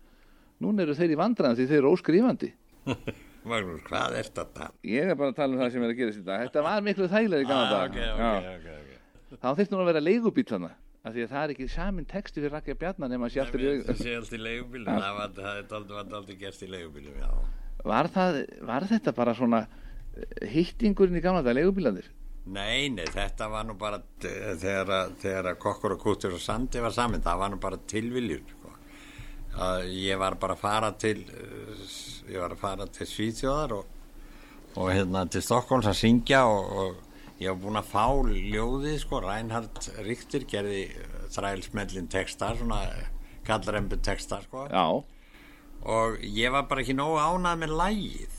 núna eru þeir í vandræðan því þeir eru óskrifandi. *laughs* Magnús, hvað er þetta? ég er bara að tala um það sem er að gerast í dag. Þetta var miklu þægilega í gamla Ah, dag ok, ok, Já. ok, ok. þá þyrfti nú að vera leigubíl hana af því að það er ekki samin texti fyrir Rakja Bjarnar nema sé aftur í Það sé allt í leigubílum. Það var er aldrei gerst í leigubílum var, var þetta bara svona eh, hittingurinn í gamla dag, leigubílanir? Nei, nei, þetta var nú bara t- þegar, þegar kokkur og kútur og sandi var saman, það var nú bara tilviljur sko. ég var bara að fara til uh, ég var að fara til Svíþjóðar og, og hérna til Stokkóls að syngja og, og ég var búinn að fá ljóðið sko, Reinhard Richter gerði uh, þrælsmellin texta svona kallrembu texta sko. Já. og ég var bara ekki nógu ánað með lægið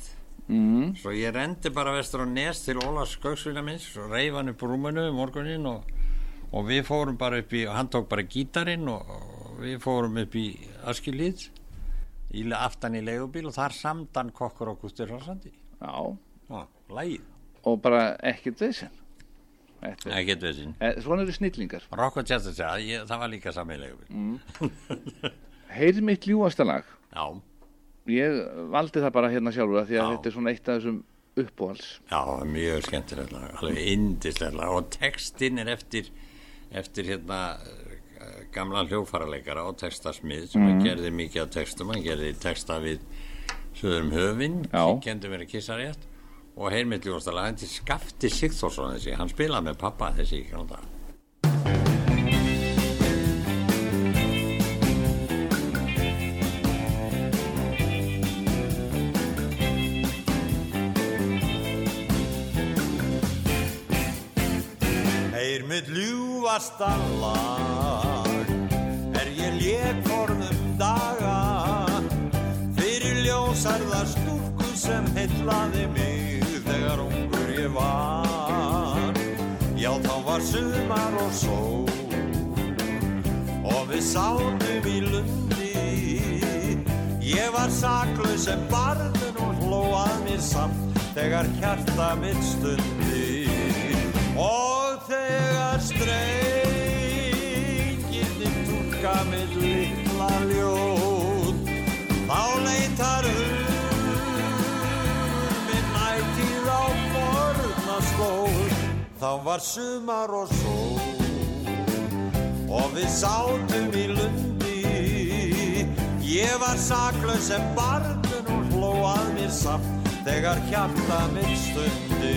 Mm. Svo ég rendi bara vestur á Nes til Ólafs Skauksvina minns og reif hann upp rúmunu um morgunin og, og við fórum bara upp í, og hann tók bara gítarinn og, og við fórum upp í Askilíð í aftan í leigubíl og þar samdan kokkur og gústur hrassandi. Já. Já, lægið. Og bara ekkert. Þetta- Ekkert veginn. Eh, Svona eru snillingar. Rock og Chester ég, það var líka leigubíl. Mm. Heyrð mitt ljúasta lag. Já. Ég valdi það bara hérna sjálfur því að þetta er svona eitt af þessum uppbóhals. Já, mjög skemmtilegt lag, alveg indislega og textinn er eftir eftir hérna eh, gamla hljófaraleikara og textasmið sem mm. gerði mikið af textum hann gerði texta við Söðurum höfin sem kendi mér að kissa rétt og hann til Skafti Sigþórsson þessi, hann spilaði með pappa þessi í gamla dag Heyr mitt ljúfasta lag Er ég lékorðum daga. Fyrir ljósarða stúlku sem heitlaði mig var. Já þá var sumar og sól Og við sátum í lundi. Ég var saklaus sem barðin og hló að mér samt Þegar hjarta mitt stundi. Og þegar strengirnir túlka mitt litla Þá var sumar og sól Og við sátum í lundi. Ég var saklaus sem barnun og hló að mér samt Þegar hjarta mitt stundi.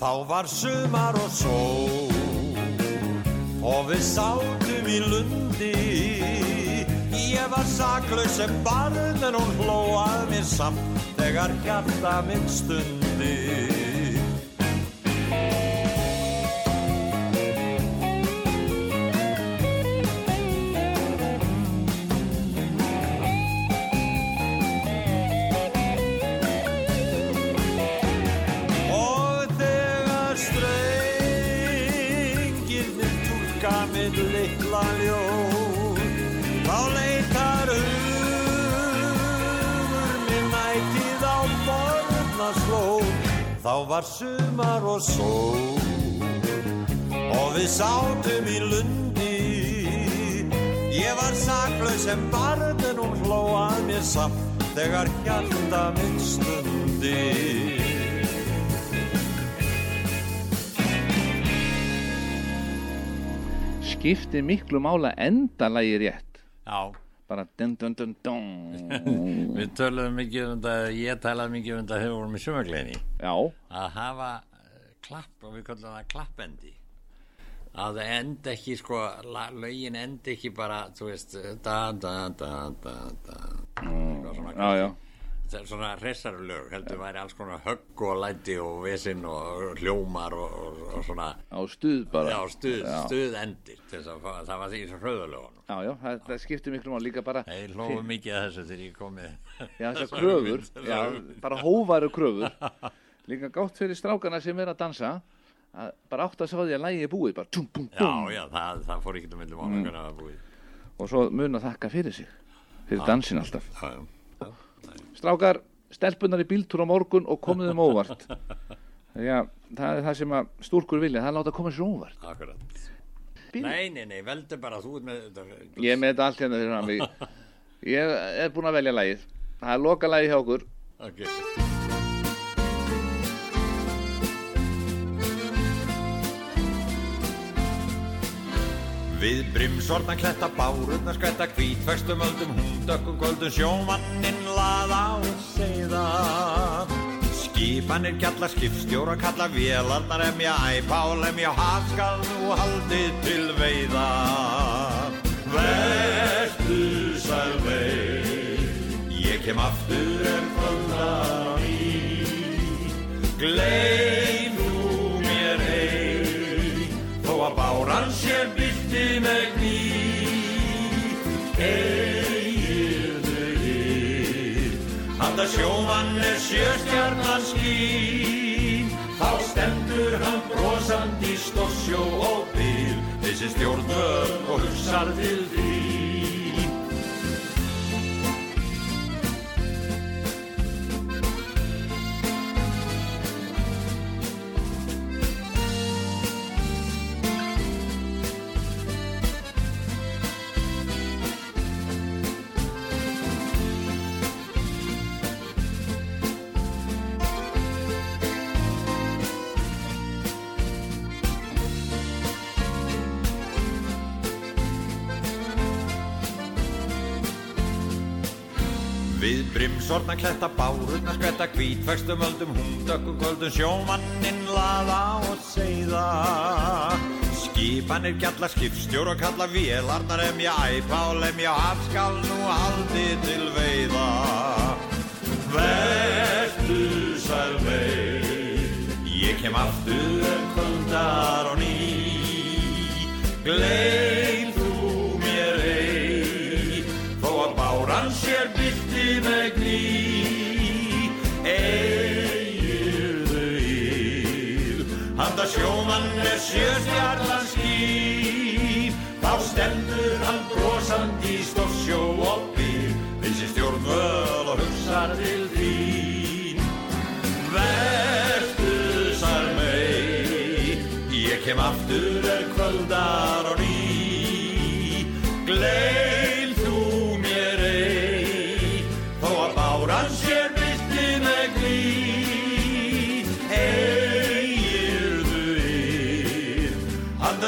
Þá var sumar og sól Og við sátum í lundi. Ég var saklaus sem barn En hún hló að mér samt Þegar hjarta minn stundi Þá var sumar og sól Og við sátum í lundi Ég var saklaus en hún hlóað mér samt þegar hjarta mitt stundi. Skipti miklu mála enda lagi rétt. Já. Bara dun dun dun dun. *laughs* Við töluðum mikið um þetta, ég talaði mikið um þetta þegar við vorum í sumagleginni. Já. Að hafa eh, klapp, og við kallum það klappendi. Að það endi ekki, sko, lögin endi ekki bara, þú veist, da, da, da, da, da. Eitthvað svona, er svona hressari lög, heldur væri alls konar högg og læti og vesinn og hljómar og, og, og svona. Á stuð bara. Já, stuð, Já. stuð endir. til að Það var því svo hröðulögunum. Já, já, það, það skipti miklu mála líka bara. Þeir hlóðu mikið að þessu þegar ég komið. *laughs* Já, þessar kröfur, já, bara hóvaru kröfur. Líka gátt fyrir strákana sem er að dansa, að bara átt að sá því að lægi er búið, bara tum, bum, Já, bum. já, það, það fór ekki um milli mánu Mm. Og svo mun að þakka fyrir sig, fyrir Já. dansin alltaf. Já, já. Strákar, stelpunar í bíltúr á morgun og komið þeim óvart. *laughs* Já, það er það sem að stúrkur vilja, það er láta koma sér óvart. Akkurat. Nei, nei, nei, veldu bara, þú ert með þetta. Ég er með þetta allt hérna fyrir hann. *laughs* Ég er búinn að velja lagið. Það er loka lagið hjá okkur. Ok. Við brimsorna kletta bárurna skvætta hvítfæstum öldum húndökkum kvöldum sjómanninn laða og segða Skipanir gjalla skipstjóra kalla vélarnar emja æpa og lemja hafskal nú haldið til veiða. Vertu sæl vei Ég kem aftur en kvöldar á ný Gleim þú mér ei Þó að báran sé byrti með gný Eigirðu Handa sjómann er sjöstjarnan skín Þá stendur hann brosandi stórsjó og byr Þessi stjórnvöld og hugsar til brimsorna kletta bárurna skvætta hvítfæstum öldum húndökkum kvöldum sjómanninn laða og segða Skipanir gjalla skipstjór og kalla vélarnar emja æpa og lemja hafskal nú haldi til veiða. Vertu sæl mei Ég kem aftur en kvöldar og ný. Gleil sjöstjarnan skýr. Þá stendur hann brosandi í stórsjó og býr. Vissi stjórnvöl og hugsar til þín. Vertu sæl mei Ég kem aftur er kvöldar og ný. Gleil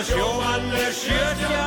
sjómann er sjöstjarnan